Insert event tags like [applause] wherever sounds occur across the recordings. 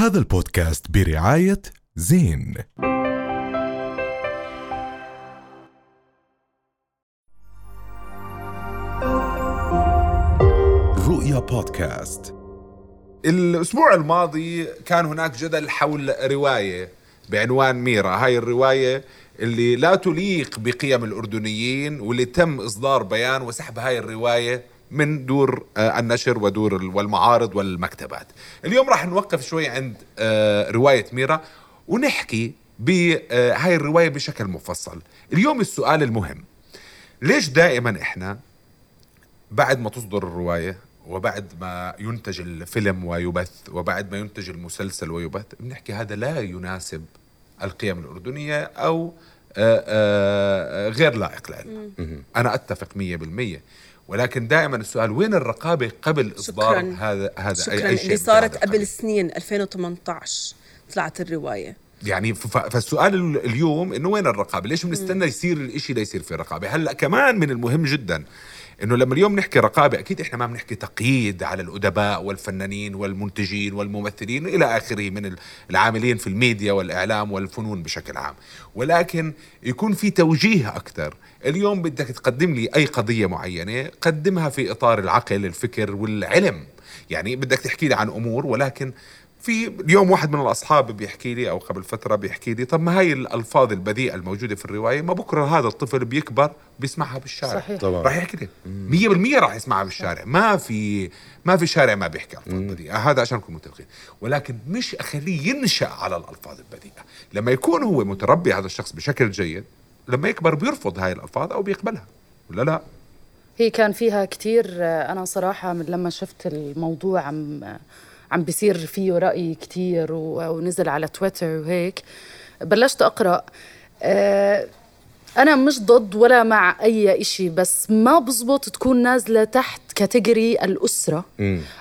هذا البودكاست برعاية زين. رؤيا بودكاست. الأسبوع الماضي كان هناك جدل حول رواية بعنوان ميرا. هاي الرواية اللي لا تليق بقيم الأردنيين واللي تم إصدار بيان وسحب هاي الرواية من دور آه، النشر ودور ال- والمعارض والمكتبات. اليوم راح نوقف شوي عند آه، رواية ميرا ونحكي بهاي الرواية بشكل مفصل. اليوم السؤال المهم ليش دائما إحنا بعد ما تصدر الرواية وبعد ما ينتج الفيلم ويبث وبعد ما ينتج المسلسل ويبث بنحكي هذا لا يناسب القيم الأردنية أو آه، آه، غير لائق لنا. أنا أتفق مية بالمية. ولكن دائما السؤال وين الرقابة قبل إصدار شكراً. هذا هذا شكرا أي شيء اللي صارت قبل. سنين 2018 طلعت الرواية يعني فالسؤال ال- اليوم إنه وين الرقابة؟ ليش بنستنى يصير الإشي ليصير في رقابة؟ هلأ كمان من المهم جدا إنه لما اليوم نحكي رقابة أكيد إحنا ما بنحكي تقييد على الأدباء والفنانين والمنتجين والممثلين إلى آخره من ال- العاملين في الميديا والإعلام والفنون بشكل عام، ولكن يكون في توجيه أكثر، اليوم بدك تقدم لي أي قضية معينة قدمها في إطار العقل، الفكر والعلم، يعني بدك تحكي لي عن أمور ولكن في اليوم واحد من الأصحاب بيحكي لي أو قبل فترة بيحكي لي طب ما هاي الألفاظ البذيئة الموجودة في الرواية ما بكرة هذا الطفل بيكبر بيسمعها بالشارع. صحيح. طبعاً. راح يحكي لي. 100% راح يسمعها بالشارع. ما في ما في شارع ما بيحكي ألفاظ بذيئة. هذا عشان نكون متفقين. ولكن مش أخليه ينشأ على الألفاظ البذيئة. لما يكون هو متربي هذا الشخص بشكل جيد لما يكبر بيرفض هاي الألفاظ أو بيقبلها. ولا لا؟ هي كان فيها كتير آه، أنا صراحة من لما شفت الموضوع عم آه، عم بيصير فيه رأي كتير ونزل على تويتر وهيك. بلشت أقرأ. آه، أنا مش ضد ولا مع أي إشي بس ما بزبط تكون نازلة تحت category الأسرة.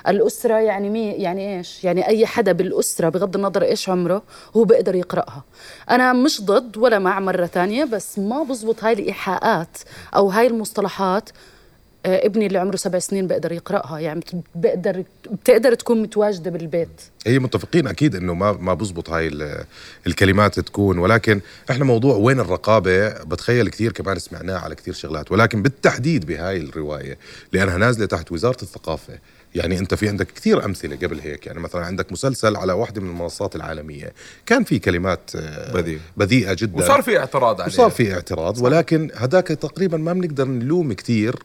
الأسرة يعني مي يعني إيش؟ يعني أي حدا بالأسرة بغض النظر إيش عمره هو بيقدر يقرأها. أنا مش ضد ولا مع مرة تانية بس ما بزبط هاي الإيحاءات أو هاي المصطلحات ابني اللي عمره سبع سنين بقدر يقرأها يعني بقدر بتقدر تكون متواجدة بالبيت. هي متفقين أكيد إنه ما ما بزبط هاي ال- الكلمات تكون ولكن إحنا موضوع وين الرقابة؟ بتخيل كثير كمان سمعناه على كثير شغلات ولكن بالتحديد بهاي الرواية لأنها نازلة تحت وزارة الثقافة. يعني أنت في عندك كثير أمثلة قبل هيك يعني مثلا عندك مسلسل على واحدة من المنصات العالمية. كان في كلمات آه، بذيئة. بذيئة جدا. وصار في اعتراض عليه وصار في اعتراض ولكن هذاك تقريبا ما بنقدر نلوم كثير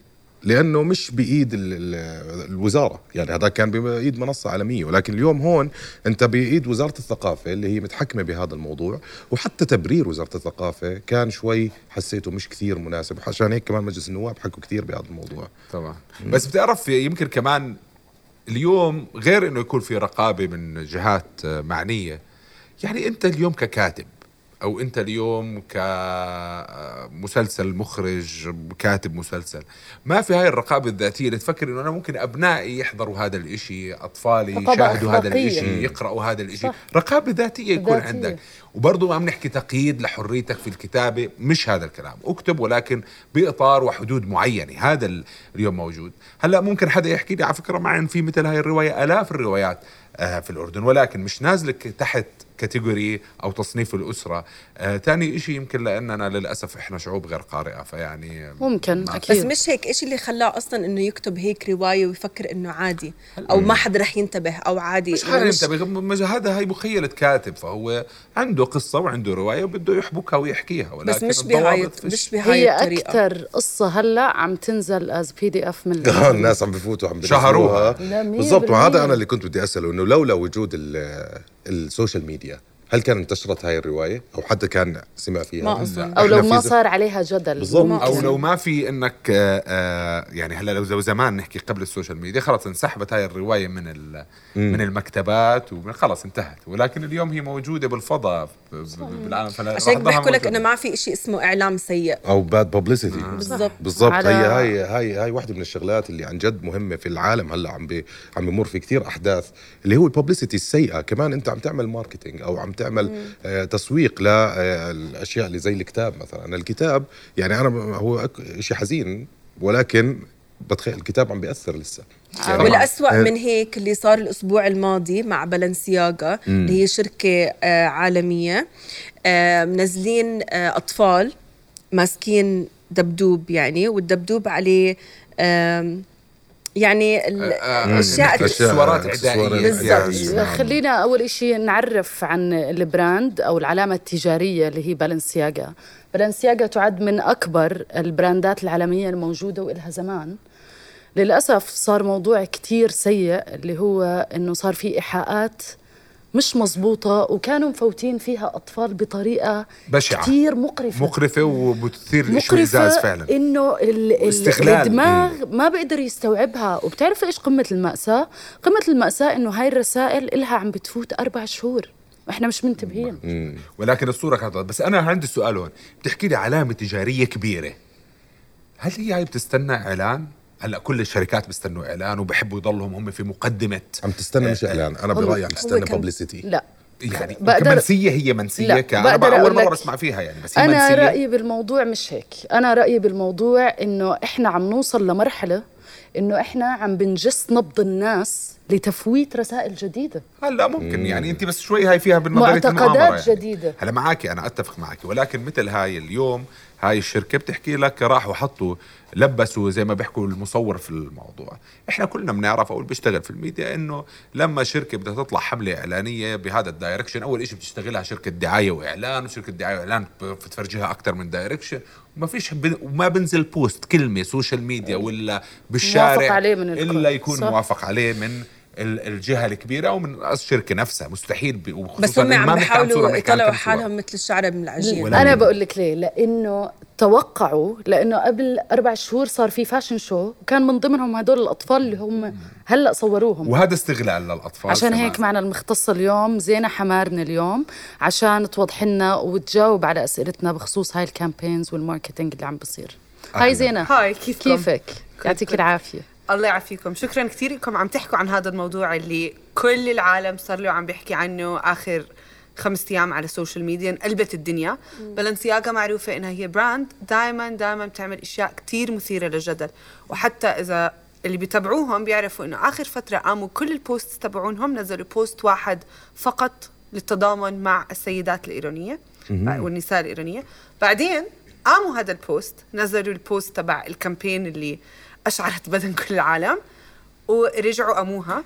لأنه مش بإيد ال- ال- الوزارة. يعني هذا كان بإيد منصة عالمية. ولكن اليوم هون أنت بإيد وزارة الثقافة اللي هي متحكمة بهذا الموضوع. وحتى تبرير وزارة الثقافة كان شوي حسيته مش كثير مناسب. عشان هيك كمان مجلس النواب حكوا كثير بهذا الموضوع. طبعا. بس بتعرف يمكن كمان اليوم غير إنه يكون في رقابة من جهات معنية. يعني أنت اليوم ككاتب أو أنت اليوم كمسلسل مخرج كاتب مسلسل. ما في هاي الرقابة الذاتية. اللي تفكر إنه أنا ممكن أبنائي يحضروا هذا الإشي أطفالي يشاهدوا هذا. الإشي يقرأوا هذا الإشي. صح. رقابة ذاتية يكون ذاتية. عندك. وبرضه ما بنحكي تقييد لحريتك في الكتابة مش هذا الكلام. اكتب ولكن بإطار وحدود معينة. هذا ال- اليوم موجود. هلأ ممكن حدا يحكي لي على فكرة معي في مثل هاي الرواية؟ آلاف الروايات. آه، في الأردن ولكن مش نازلة ك- تحت كاتيجوري أو تصنيف الأسرة. آه، تاني إشي يمكن لأننا للأسف إحنا شعوب غير قارئة فيعني ممكن بس أكيد. مش هيك إيش اللي خلاه أصلا إنه يكتب هيك رواية ويفكر إنه عادي أو ما حدا رح ينتبه أو عادي. مش إنه حدا ينتبه هذا هي مخيلة كاتب فهو عنده قصة وعنده رواية وبده يحبكها ويحكيها ولكن بس مش بهاي مش بهاي هي أكثر قصة هلأ عم تنزل as PDF من آه، [laughs] الناس عم بفوتوا عم شهروها. بالضبط وهذا. أنا اللي كنت بدي أسأله إنه لولا وجود ال- ال social media هل كان انتشرت هاي الرواية؟ أو حتى كان سمع فيها؟ ما. أو لو ما صار عليها جدل. بالضبط. أو لو ما في إنك آه، آه، يعني هلا لو زو زمان نحكي قبل ال social media خلص انسحبت هاي الرواية من ال- من المكتبات وخلص انتهت. ولكن اليوم هي موجودة بالفضاء بالعالم. فلا عشان بيحكوا لك. إنه ما في إشي اسمه إعلام سيء. أو bad publicity بالضبط. بالضبط. هي هاي هاي هاي واحدة من الشغلات اللي عن جد مهمة في العالم هلأ عم بي عم بمر في كتير أحداث اللي هو ال publicity السيئة. كمان أنت عم تعمل marketing أو عم تعمل آه تسويق للاشياء اللي زي الكتاب مثلا الكتاب يعني أنا هو شيء حزين ولكن بتخيل الكتاب عم بيأثر لسه طبعاً. والأسوأ إيه. من هيك اللي صار الأسبوع الماضي مع بالنسياغا اللي هي شركة آه، عالمية آه، منزلين آه، أطفال ماسكين دبدوب يعني والدبدوب عليه يعني ال- الأشياء إكسسوارات إكسسوارات عدائية بالضبط. يعني. خلينا أول إشي نعرف عن ال brand أو العلامة التجارية اللي هي بالنسياغا بالنسياغا تعد من أكبر البراندات العالمية الموجودة وإلها زمان للأسف صار موضوع كتير سيء اللي هو إنه صار في إيحاءات مش مزبوطة وكانوا مفوتين فيها أطفال بطريقة بشعة. كتير مقرفة. مقرفة وبتثير الاشمئزاز فعلا. واستغلال. الدماغ ما بقدر يستوعبها. وبتعرف إيش قمة المأساة؟ قمة المأساة إنه هاي الرسائل إلها عم بتفوت أربع شهور. وإحنا مش منتبهين. ولكن الصورة كانت بس أنا عندي سؤال هون. بتحكي لي علامة تجارية كبيرة. هل هي هاي بتستنى إعلان؟ هلا كل الشركات بيستنوا إعلان وبحبوا يضلهم هم في مقدمة عم تستنى مش إعلان. أنا برايي عم تستنى ببليستي لا. يعني بقدر- كمنسية هي منسية لا، بقدر أقول لك- مرة بسمع فيها يعني بس هي أنا منسية. رأيي بالموضوع مش هيك. أنا رأيي بالموضوع إنه إحنا عم نوصل لمرحلة إنه إحنا عم بنجس نبض الناس لتفويت رسائل جديدة. هلا ممكن يعني أنت بس شوي هاي فيها بالنظرية معتقدات المؤامرة يعني. جديدة. هلا معك أنا أتفق معك ولكن مثل هاي اليوم هاي الشركة بتحكي لك راحوا حطوا لبسوا زي ما بيحكوا المصور في الموضوع إحنا كلنا بنعرف أو بيشتغل في الميديا إنه لما شركة بدها تطلع حملة إعلانية بهذا ال direction أول شيء بتشتغلها شركة دعاية وإعلان وشركة دعاية وإعلان بتفرجيها أكثر من direction وما فيش. وما بنزل post كلمة social media ولا بالشارع موافق عليه من الكل. إلا يكون صح. موافق عليه من الجهة الكبيرة ومن الشركة نفسها مستحيل بس هم عم بيحاولوا يطلعوا. حالهم مثل الشعر من العجين أنا بقول لك ليه لأنه توقعوا لأنه قبل أربع شهور صار في fashion show وكان من ضمنهم هدول الأطفال اللي هم هلأ صوروهم وهذا استغلال للأطفال عشان كمان. هيك معنا المختصة اليوم زينة حمارنا اليوم عشان توضح لنا وتجاوب على أسئلتنا بخصوص هاي ال campaigns وال marketing اللي عم بصير. hi زينة hi؟ كيفك يعطيك العافية الله يعافيكم. شكرا كثير انكم عم تحكوا عن هذا الموضوع اللي كل العالم صار له عم بيحكي عنه آخر خمس أيام على ال social media انقلبت الدنيا. بلنسياغا معروفة إنها هي brand دائما دائما بتعمل أشياء كثير مثيرة للجدل. وحتى إذا اللي بيتابعوهم بيعرفوا إنه آخر فترة قاموا كل ال posts تبعونهم نزلوا post واحد فقط للتضامن مع السيدات الإيرانية والنساء الإيرانية. بعدين قاموا هذا ال post نزلوا ال post تبع ال campaign اللي قشعرت بدن كل العالم ورجعوا قاموه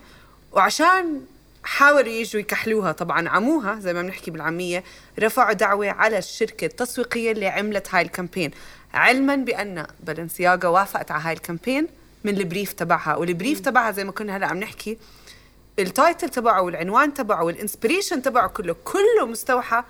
وعشان حاولوا يجوا يكحلوها طبعا عموه زي ما بنحكي بالعامية رفعوا دعوى على الشركة التسويقية اللي عملت هاي ال campaign. علما بأن بلنسياغا وافقت على هاي ال campaign من ال brief تبعها وال brief تبعها زي ما كنا هلأ عم نحكي ال title تبعه والعنوان تبعه وال inspiration تبعه كله كله مستوحى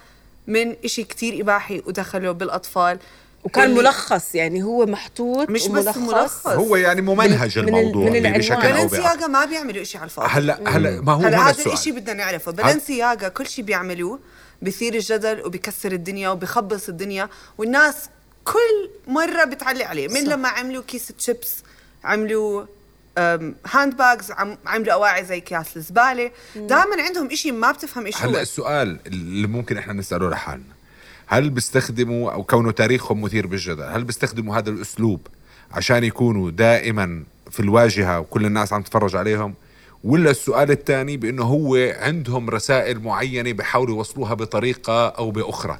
من إشي كتير إباحي ودخله بالأطفال. وكان واللي- ملخص يعني هو محطوط مش بس. ملخص. هو يعني ممنهج من- من ال- الموضوع من. بشكل أو بآخر. بلنسياغا ما بيعملوا إشي على الفاضي. هلا هلا ما هو هلا هذا الشيء بدنا نعرفه. بلنسياغا كل شيء بيعملوه بثير الجدل وبكسر الدنيا وبخبص الدنيا والناس كل مرة بتعلق عليه. من لما عملوا كيس تشيبس عملوا handbags عملوا أواعي زي اكياس الزبالة. دائما عندهم إشي ما بتفهم إيش هلا السؤال اللي ممكن إحنا نسأله لحالنا. هل بيستخدموا أو كونه تاريخهم مثير بالجدل هل بيستخدموا هذا الأسلوب عشان يكونوا دائما في الواجهة وكل الناس عم تتفرج عليهم؟ ولا السؤال الثاني بأنه هو عندهم رسائل معينة بيحاولوا يوصلوها بطريقة أو بأخرى.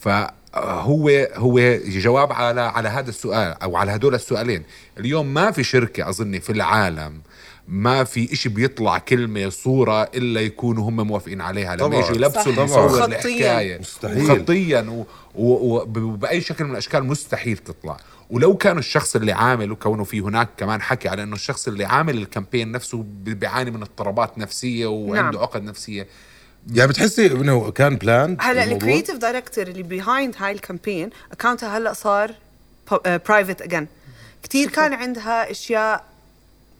فهو هو جواب على على هذا السؤال أو على هدول السؤالين. اليوم ما في شركة اظني في العالم ما في إشي بيطلع كلمة صورة إلا يكونوا هم موافقين عليها لما. يجوا يلبسوا. المصور خطياً. الحكاية مستحيل. وخطيا وبأي شكل من الأشكال مستحيل تطلع ولو كان الشخص اللي عامل وكونه في هناك كمان حكي على إنه الشخص اللي عامل الكامبين نفسه بي- بيعاني من اضطرابات نفسية وعنده نعم. عقد نفسية يعني بتحسي إنه كان plan هلا الكريتيف دايركتور اللي بيهايند هاي الكامبين اكونتها هلا صار private again كثير كان عندها أشياء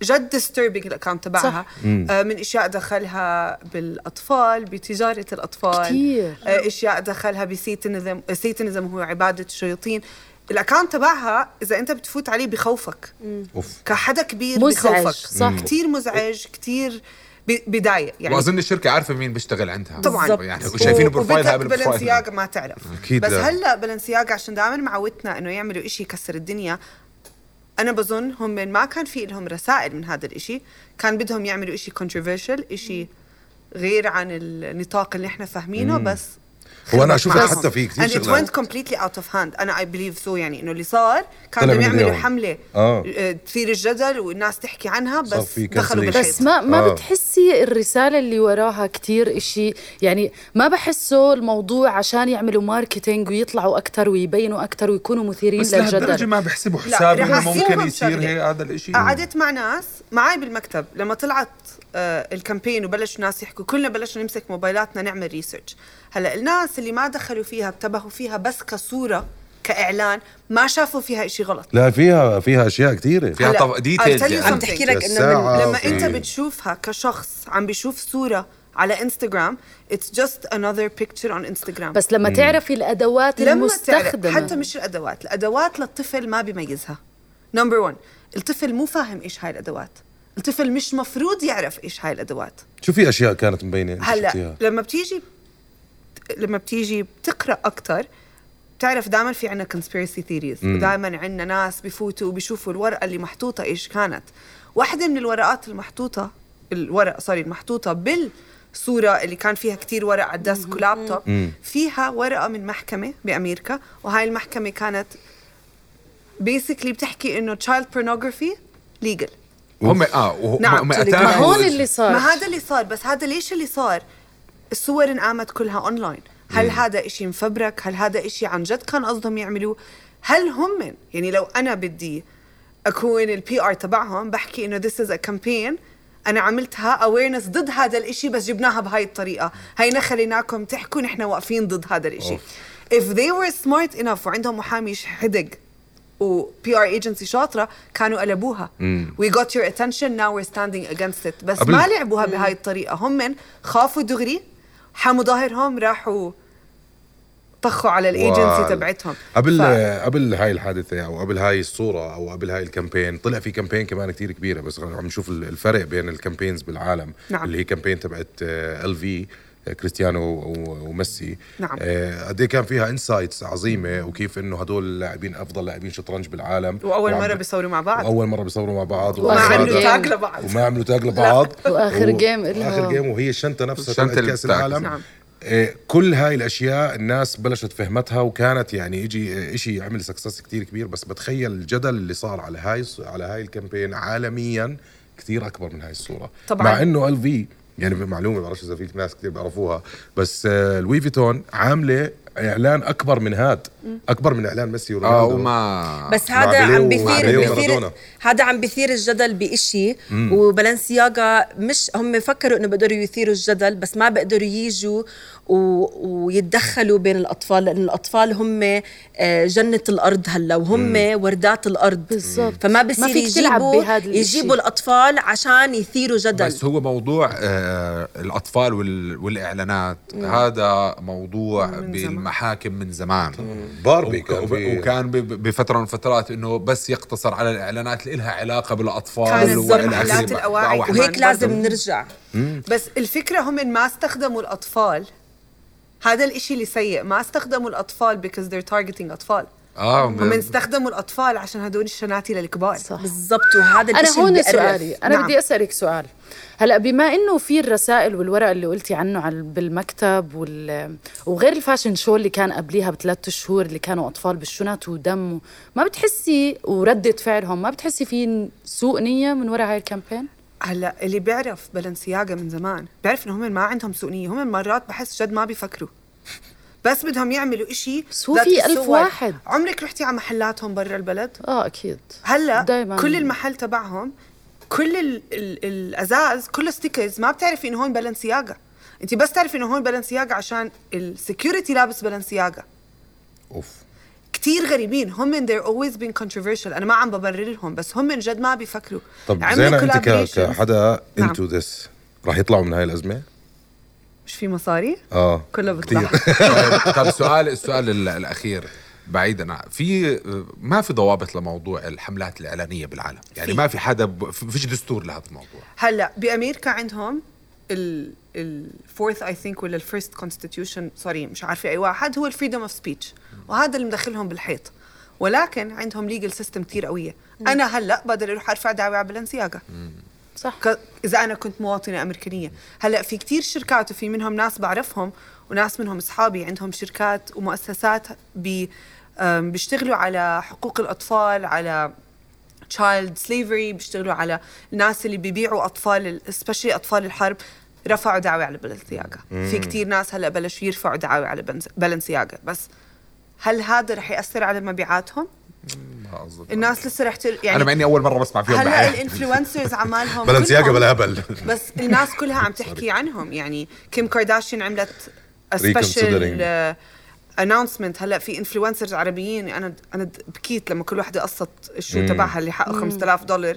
جد disturbing ال account تبعها. آه من أشياء دخلها بالأطفال بتجارة الأطفال. كتير. آه أشياء دخلها ب satanism satanism هو عبادة الشياطين. ال account تبعها إذا أنت بتفوت عليه بخوفك. أوف. كحدا كبير مزعج، بخوفك. صح. كثير مزعج كثير بضايق يعني وأظن الشركة عارفة مين بيشتغل عندها. طبعاً. يعني وشايفين بروفايلها بالبروفايل. بلنسياغا ما تعرف. أكيد بس لا. هلأ بلنسياغا عشان دائما معودتنا إنه يعملوا إشي يكسر الدنيا أنا بظن هم ما كان في لهم رسائل من هذا الإشي. كان بدهم يعملوا إشي controversial إشي غير عن النطاق اللي إحنا فاهمينه بس هو أنا أشوف. حتى في كثير and it شغلات went completely out of hand أنا I believe so يعني إنه اللي صار كان طلع بدهم من يعملوا. حملة آه. آه، تثير الجدل والناس تحكي عنها بس دخلوا. بالحيط بس ما ما آه. بتحسي الرسالة اللي وراها كتير إشي يعني ما بحسه الموضوع عشان يعملوا marketing ويطلعوا أكتر ويبينوا أكتر ويكونوا مثيرين بس لهالدرجة للجدل ما بيحسبوا لا، حساب انه ممكن يصير. هيك هذا الإشي قعدت مع ناس معي بالمكتب لما طلعت آه ال campaign وبلشوا الناس يحكوا كلنا بلشنا نمسك موبايلاتنا نعمل research هلا الناس اللي ما دخلوا فيها انتبهوا فيها بس كصورة كإعلان ما شافوا فيها إشي غلط. لا فيها فيها أشياء كثيرة. فيها طب details يعني. عم. تحكي لك إنه من لما أنت بتشوفها كشخص عم بيشوف صورة على انستغرام it's just another picture on Instagram بس لما تعرفي الأدوات لما تعرف المستخدمة. حتى مش الأدوات الأدوات للطفل ما بيميزها. number 1 الطفل مو فاهم إيش هاي الأدوات. الطفل مش مفروض يعرف إيش هاي الأدوات. شو في أشياء كانت مبينة هلا؟ لما بتيجي لما بتيجي بتقرأ أكثر بتعرف دائما في عنا conspiracy theories. ودائما عنا ناس بفوتوا وبيشوفوا الورقة اللي محطوطة إيش كانت. واحدة من الورقات المحطوطة الورق sorry المحطوطة بالصورة اللي كان فيها كتير ورق على ال desk و laptop فيها ورقة من محكمة بأمريكا. وهاي المحكمة كانت basically بتحكي إنه child pornography legal. هم آه وهم نعم. ما هون اللي صار. ما هذا اللي صار بس هذا ليش اللي صار؟ الصور انقامت كلها اونلاين هل هذا إشي مفبرك؟ هل هذا إشي عن جد كان قصدهم يعملوه؟ هل هم يعني لو أنا بدي أكون ال PR تبعهم بحكي إنه this is a campaign. أنا عملتها awareness ضد هذا الإشي بس جبناها بهاي الطريقة. هينا خليناكم تحكوا نحن واقفين ضد هذا الإشي. if they were smart enough وعندهم محامي حدق و PR agency شاطرة كانوا قلبوها. we got your attention now we're standing against it. بس ما لعبوها بهاي الطريقة. هم لما خافوا دغري حموا ظهرهم راحوا طخوا على الإيجنسي وال- تبعتهم قبل ف- قبل هاي الحادثة أو قبل هاي الصورة أو قبل هاي ال campaign طلع في campaign كمان كتير كبيرة بس عم نشوف الفرق بين ال campaigns بالعالم نعم. اللي هي campaign تبعت ال في كريستيانو وميسي نعم. آه، قد إيه كان فيها insights عظيمة وكيف إنه هدول اللاعبين أفضل لاعبين شطرنج بالعالم وأول مرة بيصوروا مع بعض وأول مرة بيصوروا مع بعض وما عملوا. tag لبعض وما عملوا tag لبعض وآخر و- game اخر game وهي الشنطة نفسها اللي كاس. العالم نعم. إيه، كل هاي الأشياء الناس بلشت فهمتها وكانت يعني يجي شيء عمل success كتير كبير بس بتخيل الجدل اللي صار على هاي على هاي ال campaign عالميا كتير أكبر من هاي الصورة طبعاً. مع إنه ال في يعني معلومة ما بعرفش إذا في ناس كتير بيعرفوها. بس آه، لوي فيتون عاملة إعلان أكبر من هاد. أكبر من إعلان ميسي آه ورونالدو وما بس هذا عم بيثير بيثير. هذا عم بيثير الجدل بإشي وبلنسياغا مش هم فكروا إنه بيقدروا يثيروا الجدل بس ما بيقدروا يجوا و... ويتدخلوا بين الأطفال لأن الأطفال هم آه، جنة الأرض هلأ وهم وردات الأرض. بالضبط. فما ما بصير يجيبوا. يجيبوا الأطفال عشان يثيروا جدل. بس هو موضوع آه الأطفال وال والإعلانات. هذا موضوع من بالمحاكم من زمان. باربي كان في- وكان ب- بفترة من الفترات إنه بس يقتصر على الإعلانات اللي لها علاقة بالأطفال. الأواعي واحد- وهيك لازم. نرجع. بس الفكرة هم ما استخدموا الأطفال هذا الإشي اللي سيء ما استخدموا الأطفال because they're targeting أطفال. آه هم استخدموا الأطفال عشان هدول الشناتي للكبار. صح. بالضبط وهذا أنا هون. سؤالي. أنا نعم. بدي أسألك سؤال. هلأ بما إنه في الرسائل والورق اللي قلتي عنه على بالمكتب وال... وغير ال fashion show اللي كان قبليها بثلاث شهور اللي كانوا أطفال بالشنط ودم ما بتحسي وردة فعلهم ما بتحسي في سوء نية من وراء هاي ال campaign؟ هلأ اللي بيعرف بلنسياغا من زمان بيعرف إنه هم ما عندهم سوء نية. هم مرات بحس جد ما بيفكروا. بس بدهم يعملوا إشي بس هو في ألف. واحد. عمرك رحتي على محلاتهم برا البلد آه أكيد هلأ دايماً. كل المحل تبعهم كل ال ال الأزاز كله stickers ما بتعرفي إنه هون بلنسياغا انت بس تعرفي إنه هون بلنسياغا عشان ال security لابس بلنسياغا أوف كتير غريبين هم they're always been controversial أنا ما عم ببرر لهم بس هم من جد ما بيفكروا طب زينة أنت. كحدا نعم. into this راح يطلعوا من هاي الأزمة؟ مش في مصاري؟ آه كله. بيطلع. [laughs] طب سؤال السؤال ال- الأخير بعيدا عن- في ما في ضوابط لموضوع الحملات الإعلانية بالعالم؟ يعني في. ما في حدا ب- فيش دستور لهذا الموضوع. هلأ بأمريكا عندهم ال ال fourth I think ولا ال first constitution sorry مش عارفة أي واحد هو ال freedom of speech وهذا اللي مدخلهم بالحيط. ولكن عندهم legal system كتير قوية. أنا هلأ بقدر أروح أرفع دعوة على بالنسياغا صح. ك- إذا أنا كنت مواطنة أمريكانية. هلأ في كتير شركات وفي منهم ناس بعرفهم وناس منهم أصحابي عندهم شركات ومؤسسات بي بيشتغلوا على حقوق الأطفال على child slavery بيشتغلوا على الناس اللي بيبيعوا أطفال specially أطفال الحرب رفعوا دعوة على بلنسياغا في كتير ناس هلأ بلشوا يرفعوا دعاوى على بلنسياغا بس هل هذا رح يأثر على مبيعاتهم؟ ما. الناس لسه رح تل... يعني أنا مع إني أول مرة بسمع فيهم هلا ال influencers عمالهم [laughs] بلنسياجا بلا هبل. [laughs] بس الناس كلها عم تحكي عنهم. يعني كيم كارداشيان عملت. special announcement هلا في influencers عربيين. أنا أنا بكيت لما كل وحده قصت ال shoe تبعها اللي حقه 5000 دولار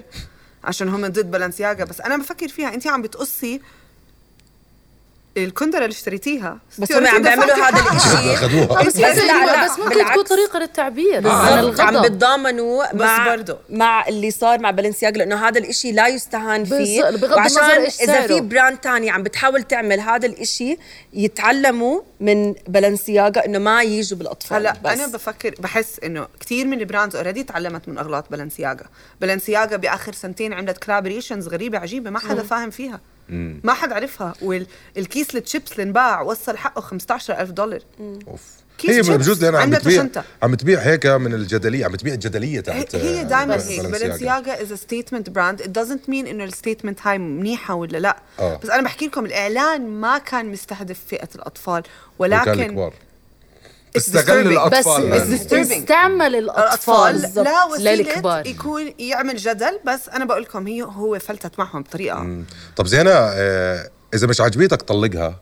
عشان هم ضد بلنسياغا بس أنا بفكر فيها. انت عم بتقصي الكندرة اللي اشتريتيها. بس هم عم بيعملوا هذا اخذوها بس, بس لا، لا، بس ممكن بالعكس. تكون طريقة للتعبير عن بالضبط عم الغضب. بتضامنوا مع برضو. مع اللي صار مع بالنسياغا لأنه هذا الإشي لا يستهان فيه. وعشان إذا. في brand تاني عم بتحاول تعمل هذا الإشي يتعلموا من بالنسياغا إنه ما يجوا بالأطفال. هلا بس. أنا بفكر بحس إنه كثير من ال brands already تعلمت من أغلاط بلنسياغا بلنسياغا بآخر سنتين عملت collaborations غريبة عجيبة ما حدا فاهم فيها. ما حد عرفها. والكيس التشيبس اللي انباع وصل حقه 15000 دولار. أوف. كيس هي بجوز لانها عم بتبيع. شنطة. عم بتبيع هيك من الجدلية عم بتبيع الجدلية تاعت هي آه، دائما بس- هيك بلنسياجا. بلنسياغا is statement brand it doesn't mean إنه ال statement هاي منيحة ولا لا. آه. بس أنا بحكي لكم الإعلان ما كان مستهدف فئة الأطفال ولكن استغل. الأطفال بس. استعمل الأطفال لا وسيلة للكبار يكون يعمل جدل بس أنا بقول لكم هي هو فلتت معهم بطريقة طب زينة آه، إذا مش عجبتك طلقها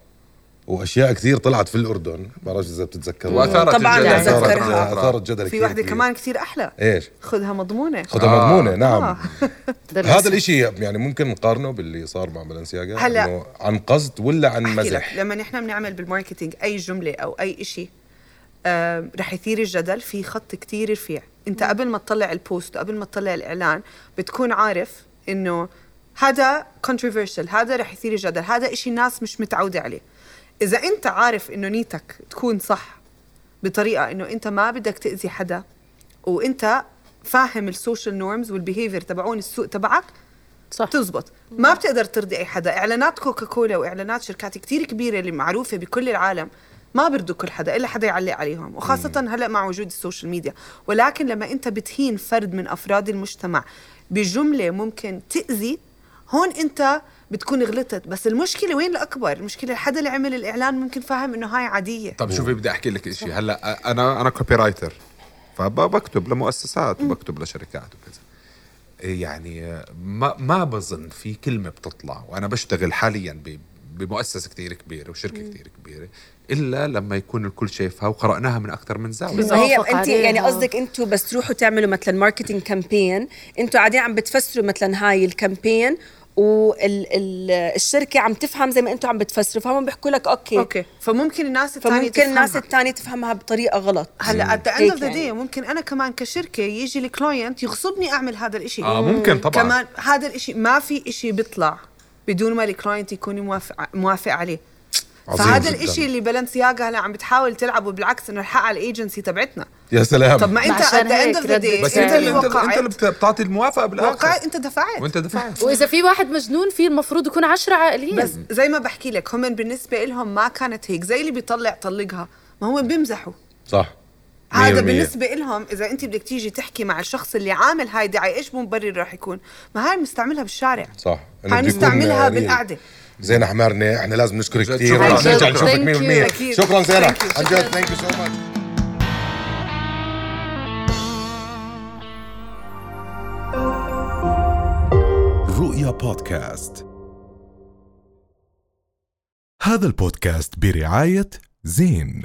وأشياء كثير طلعت في الأردن ما بعرف إذا بتتذكروا وأثارت طبعاً الجدل. أتذكرها. أثارت جدل في كثير وحده. كمان كثير أحلى إيش خذها مضمونة خدها آه. مضمونة نعم آه. [laughs] هذا الإشي يعني ممكن نقارنه باللي صار مع بلنسياجا هلا. عن قصد ولا عن مزح لما نحن بنعمل بال marketing أي جملة أو أي شيء آه رح يثير الجدل في خط كتير رفيع. انت قبل ما تطلع ال post وقبل ما تطلع الإعلان بتكون عارف إنه هذا controversial هذا رح يثير الجدل هذا إشي الناس مش متعودة عليه. إذا أنت عارف إنه نيتك تكون صح بطريقة إنه أنت ما بدك تأذي حدا وأنت فاهم ال social norms وال behavior تبعون السوق تبعك صح. تزبط. ما بتقدر ترضي أي حدا. إعلانات كوكاكولا وإعلانات شركات كتير كبيرة اللي معروفة بكل العالم ما بيرضوا كل حدا إلا حدا يعلق عليهم. وخاصة هلأ مع وجود ال social media. ولكن لما أنت بتهين فرد من أفراد المجتمع بجملة ممكن تأذي هون أنت بتكون غلطت. بس المشكلة وين الأكبر؟ المشكلة الحدا اللي عمل الإعلان ممكن فاهم إنه هاي عادية. طب شوفي بدي أحكي لك شيء هلأ أنا أنا copywriter فبكتب لمؤسسات وبكتب لشركات وكذا. يعني ما ما بظن في كلمة بتطلع. وأنا بشتغل حاليا بمؤسسة كتير كبيرة وشركة كتير كبيرة إلا لما يكون الكل شايفها وقرأناها من أكثر من زاوية بالضبط. ما هي أنت يعني. قصدك أنتم بس تروحوا تعملوا مثلا marketing campaign أنتم قاعدين عم بتفسروا مثلا هاي ال campaign والشركة عم تفهم زي ما أنتم عم بتفسروا فهم بيحكوا لك okay, okay فممكن الناس الثانية فممكن الناس. الثانية تفهمها بطريقة غلط هلأ هيك of the day يعني. ممكن أنا كمان كشركة يجي ال client يغصبني أعمل هذا الإشي آه ممكن طبعا كمان هذا الإشي ما في إشي بيطلع بدون ما ال client يكون موافق موافق عليه. فهذا. الإشي اللي بلنسياغا هلا عم بتحاول تلعبه بالعكس إنه الحق على الايجنسي تبعتنا. يا سلام. طب ما أنت عشان day بس أنت انت اللي انت, أنت اللي بتعطي الموافقة بالآخر. وقعت أنت دفعت. وأنت دفعت. وإذا في واحد مجنون في المفروض يكون عشرة عاقلين. بس زي ما بحكي لك هم بالنسبة لهم ما كانت هيك. زي اللي بيطلع طلقها ما هم بيمزحوا صح. هذا 100%. بالنسبة لهم إذا أنت بدك تيجي تحكي مع الشخص اللي عامل هاي دعاية إيش مبرر راح يكون؟ ما هاي بنستعملها بالشارع صح هاي بده يكون نستعملها real. بالقعدة زينة حمارنة إحنا لازم نشكرك كثير شكراً. ونرجع نشوفك you. 100% أكيد. شكرا زينة. عن جد thank you so much رؤيا بودكاست هذا البودكاست برعاية زين